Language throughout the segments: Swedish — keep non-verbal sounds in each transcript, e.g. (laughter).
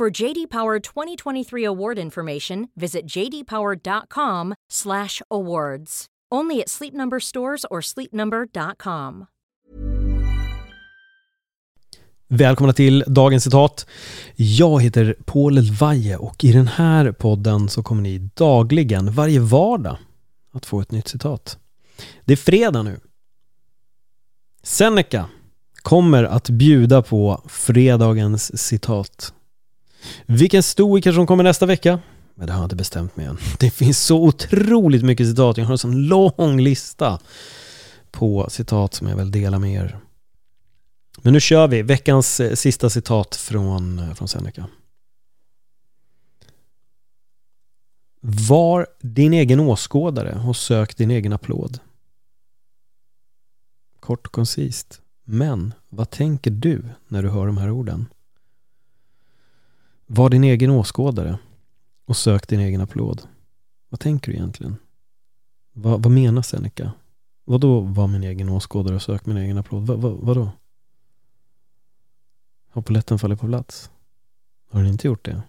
For JD Power 2023 award information, visit jdpower.com/awards. Only at Sleep Number stores or sleepnumber.com. Välkomna till dagens citat. Jag heter Paul Elvaje och i den här podden så kommer ni dagligen, varje vardag, att få ett nytt citat. Det är fredag nu. Seneca kommer att bjuda på fredagens citat. Vilken stoiker som kommer nästa vecka? Men det har jag inte bestämt mig än. (laughs) Det finns så otroligt mycket citat. Jag har en sån lång lista på citat som jag vill dela med er. Men nu kör vi veckans eh, sista citat från, eh, från Seneca. Var din egen åskådare och sök din egen applåd. Kort och koncist. Men vad tänker du när du hör de här orden? Var din egen åskådare och sök din egen applåd. Vad tänker du egentligen? Vad, vad menar Seneca? Vad då var min egen åskådare och sök min egen applåd? Va, va, vad då? Har polletten fallit på plats? Har den inte gjort det?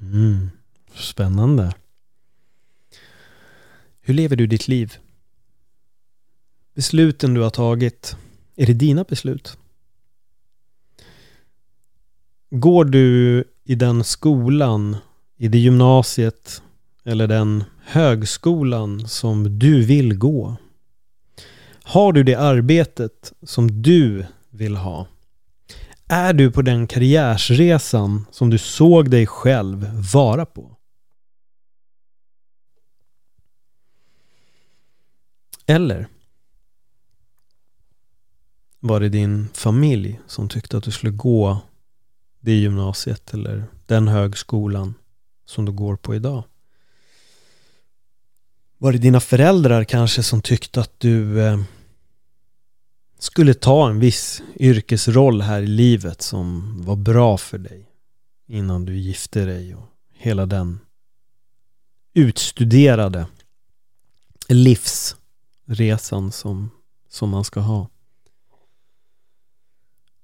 Mm, spännande. Hur lever du ditt liv? Besluten du har tagit, är det dina beslut? Går du i den skolan, i det gymnasiet eller den högskolan som du vill gå? Har du det arbetet som du vill ha? Är du på den karriärsresan som du såg dig själv vara på? Eller var det din familj som tyckte att du skulle gå det gymnasiet eller den högskolan som du går på idag? Var det dina föräldrar kanske som tyckte att du eh, skulle ta en viss yrkesroll här i livet som var bra för dig innan du gifte dig och hela den utstuderade livsresan som, som man ska ha.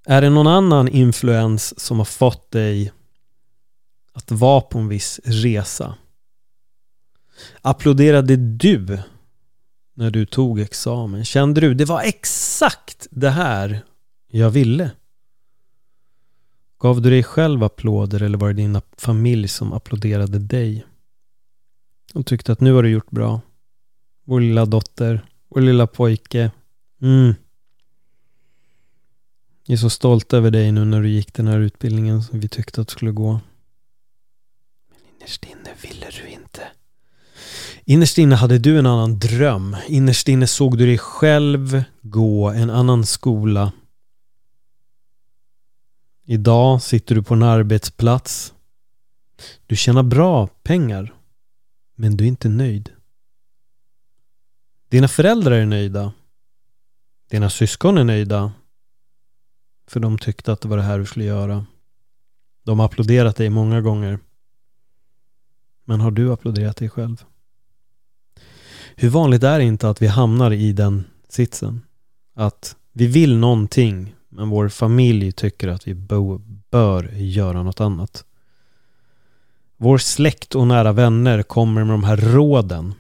Är det någon annan influens som har fått dig att vara på en viss resa? Applåderade du när du tog examen? Kände du det var exakt det här jag ville? Gav du dig själv applåder eller var det din familj som applåderade dig? Och tyckte att nu har du gjort bra. Vår lilla dotter, vår lilla pojke. Mm. Jag är så stolt över dig nu när du gick den här utbildningen som vi tyckte att du skulle gå. Men innerst inne ville du inte. Innerst inne hade du en annan dröm. Innerst inne såg du dig själv gå en annan skola. Idag sitter du på en arbetsplats. Du tjänar bra pengar. Men du är inte nöjd. Dina föräldrar är nöjda. Dina syskon är nöjda. För de tyckte att det var det här du skulle göra. De har applåderat dig många gånger. Men har du applåderat dig själv? Hur vanligt är det inte att vi hamnar i den sitsen? Att vi vill någonting men vår familj tycker att vi bör göra något annat. Vår släkt och nära vänner kommer med de här råden.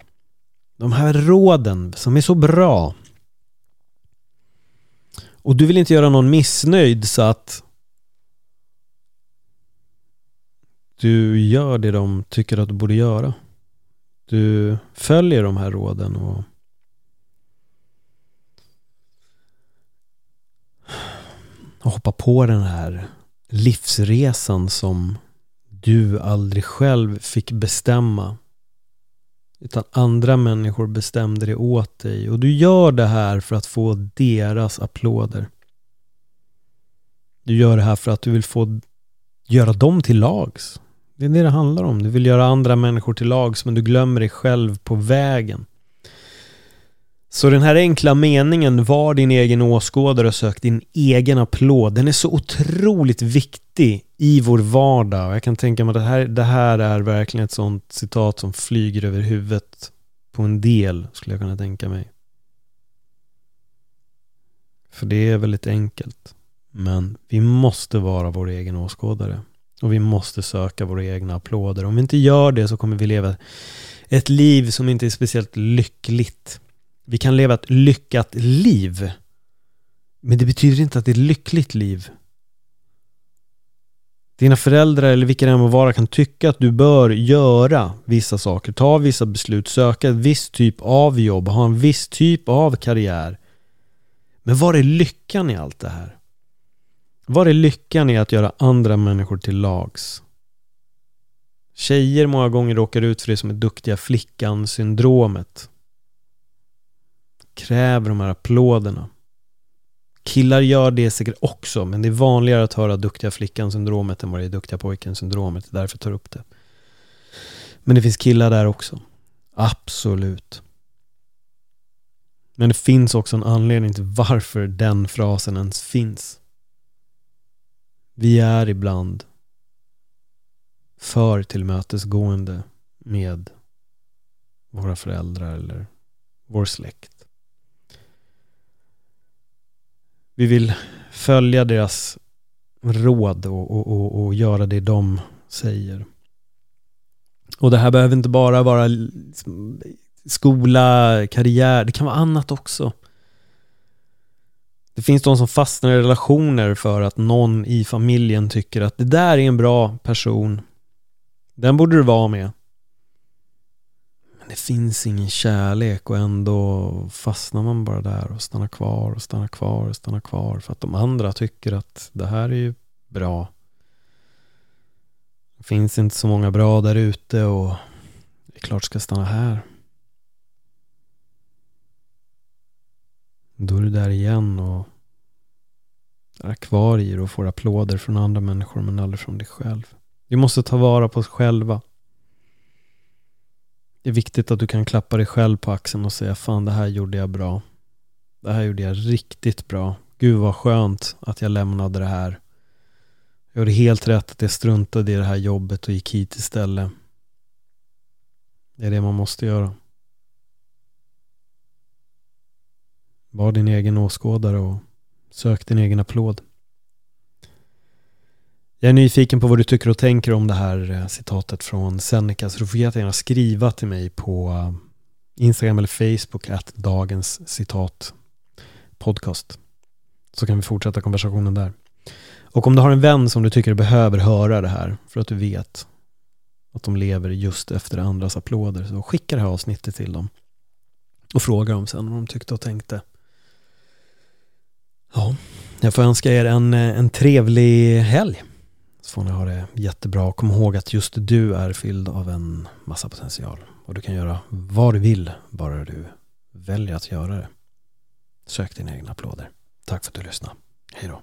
De här råden som är så bra. Och du vill inte göra någon missnöjd så att du gör det de tycker att du borde göra. Du följer de här råden och hoppar på den här livsresan som du aldrig själv fick bestämma. Utan andra människor bestämde det åt dig. Och du gör det här för att få deras applåder. Du gör det här för att du vill få göra dem till lags. Det är det det handlar om. Du vill göra andra människor till lags men du glömmer dig själv på vägen. Så den här enkla meningen, var din egen åskådare och sök din egen applåd, den är så otroligt viktig i vår vardag. Och jag kan tänka mig att det här, det här är verkligen ett sånt citat som flyger över huvudet på en del, skulle jag kunna tänka mig. För det är väldigt enkelt. Men vi måste vara vår egen åskådare. Och vi måste söka våra egna applåder. Om vi inte gör det så kommer vi leva ett liv som inte är speciellt lyckligt. Vi kan leva ett lyckat liv. Men det betyder inte att det är ett lyckligt liv. Dina föräldrar eller vilka det än må vara kan tycka att du bör göra vissa saker, ta vissa beslut, söka en viss typ av jobb, ha en viss typ av karriär. Men var är lyckan i allt det här? Var är lyckan i att göra andra människor till lags? Tjejer många gånger råkar ut för det som är duktiga flickan-syndromet. Kräver de här applåderna. Killar gör det säkert också, men det är vanligare att höra duktiga flickan-syndromet än vad det är duktiga pojken-syndromet. Därför tar jag upp det. Men det finns killar där också. Absolut. Men det finns också en anledning till varför den frasen ens finns. Vi är ibland för tillmötesgående med våra föräldrar eller vår släkt. Vi vill följa deras råd och, och, och, och göra det de säger. Och det här behöver inte bara vara liksom skola, karriär, det kan vara annat också. Det finns de som fastnar i relationer för att någon i familjen tycker att det där är en bra person. Den borde du vara med. Men det finns ingen kärlek och ändå fastnar man bara där och stannar kvar och stannar kvar och stannar kvar för att de andra tycker att det här är ju bra. Det finns inte så många bra där ute och det är klart ska stanna här. Då är du där igen och är kvar i det och får applåder från andra människor men aldrig från dig själv. Vi måste ta vara på oss själva. Det är viktigt att du kan klappa dig själv på axeln och säga fan det här gjorde jag bra. Det här gjorde jag riktigt bra. Gud vad skönt att jag lämnade det här. Jag gjorde helt rätt att jag struntade i det här jobbet och gick hit istället. Det är det man måste göra. Var din egen åskådare och sök din egen applåd. Jag är nyfiken på vad du tycker och tänker om det här eh, citatet från Seneca så du får jättegärna skriva till mig på eh, Instagram eller Facebook att dagens citat podcast. Så kan vi fortsätta konversationen där. Och om du har en vän som du tycker behöver höra det här för att du vet att de lever just efter andras applåder så skicka det här avsnittet till dem och fråga dem sen vad de tyckte och tänkte. Ja, jag får önska er en, eh, en trevlig helg. Så får ni ha det jättebra. Kom ihåg att just du är fylld av en massa potential. Och du kan göra vad du vill, bara du väljer att göra det. Sök dina egna applåder. Tack för att du lyssnade. Hej då.